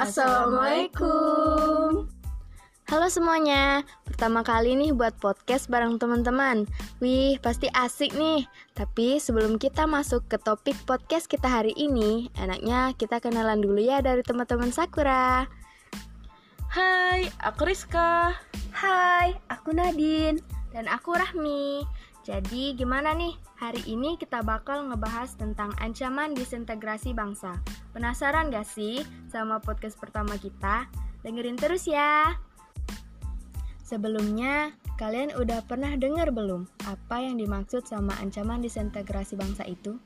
Assalamualaikum. Halo semuanya, pertama kali nih buat podcast bareng teman-teman. Wih, pasti asik nih. Tapi sebelum kita masuk ke topik podcast kita hari ini, enaknya kita kenalan dulu ya dari teman-teman Sakura. Hai, aku Rizka. Hai, aku Nadine. Dan aku Rahmi. Jadi gimana nih? Hari ini kita bakal ngebahas tentang ancaman disintegrasi bangsa. Penasaran gak sih sama podcast pertama kita? Dengerin terus ya. Sebelumnya, kalian udah pernah dengar belum apa yang dimaksud sama ancaman disintegrasi bangsa itu?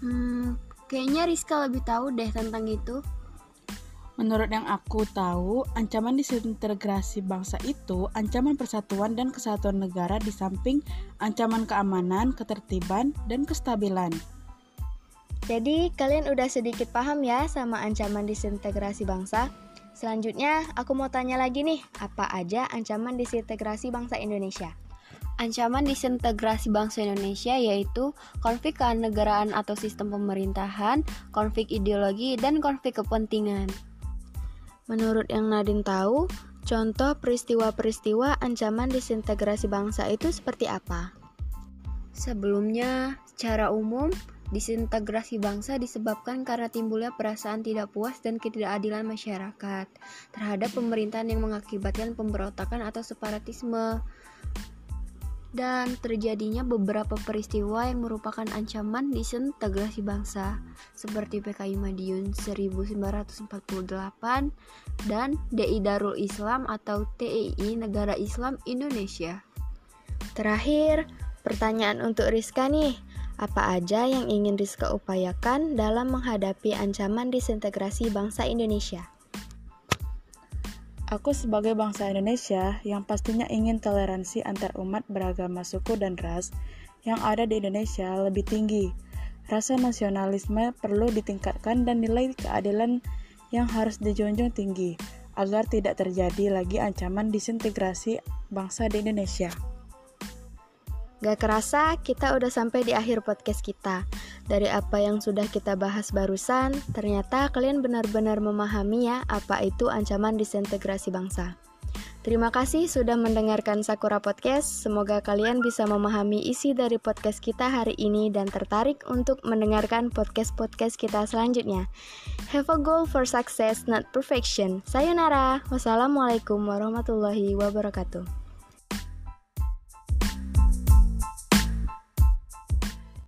Hmm, kayaknya Rizka lebih tahu deh tentang itu. Menurut yang aku tahu, ancaman disintegrasi bangsa itu ancaman persatuan dan kesatuan negara di samping ancaman keamanan, ketertiban, dan kestabilan. Jadi, kalian udah sedikit paham ya sama ancaman disintegrasi bangsa? Selanjutnya, aku mau tanya lagi nih, apa aja ancaman disintegrasi bangsa Indonesia? Ancaman disintegrasi bangsa Indonesia yaitu konflik kenegaraan atau sistem pemerintahan, konflik ideologi, dan konflik kepentingan. Menurut yang Nadine tahu, contoh peristiwa-peristiwa ancaman disintegrasi bangsa itu seperti apa? Sebelumnya, secara umum, disintegrasi bangsa disebabkan karena timbulnya perasaan tidak puas dan ketidakadilan masyarakat terhadap pemerintahan yang mengakibatkan pemberontakan atau separatisme dan terjadinya beberapa peristiwa yang merupakan ancaman disintegrasi bangsa seperti PKI Madiun 1948 dan DI Darul Islam atau TII Negara Islam Indonesia. Terakhir, pertanyaan untuk Rizka nih. Apa aja yang ingin Rizka upayakan dalam menghadapi ancaman disintegrasi bangsa Indonesia? Aku sebagai bangsa Indonesia yang pastinya ingin toleransi antar umat beragama suku dan ras yang ada di Indonesia lebih tinggi. Rasa nasionalisme perlu ditingkatkan dan nilai keadilan yang harus dijunjung tinggi agar tidak terjadi lagi ancaman disintegrasi bangsa di Indonesia. Gak kerasa kita udah sampai di akhir podcast kita. Dari apa yang sudah kita bahas barusan, ternyata kalian benar-benar memahami ya apa itu ancaman disintegrasi bangsa. Terima kasih sudah mendengarkan Sakura Podcast. Semoga kalian bisa memahami isi dari podcast kita hari ini dan tertarik untuk mendengarkan podcast-podcast kita selanjutnya. Have a goal for success, not perfection. Sayonara. Wassalamualaikum warahmatullahi wabarakatuh.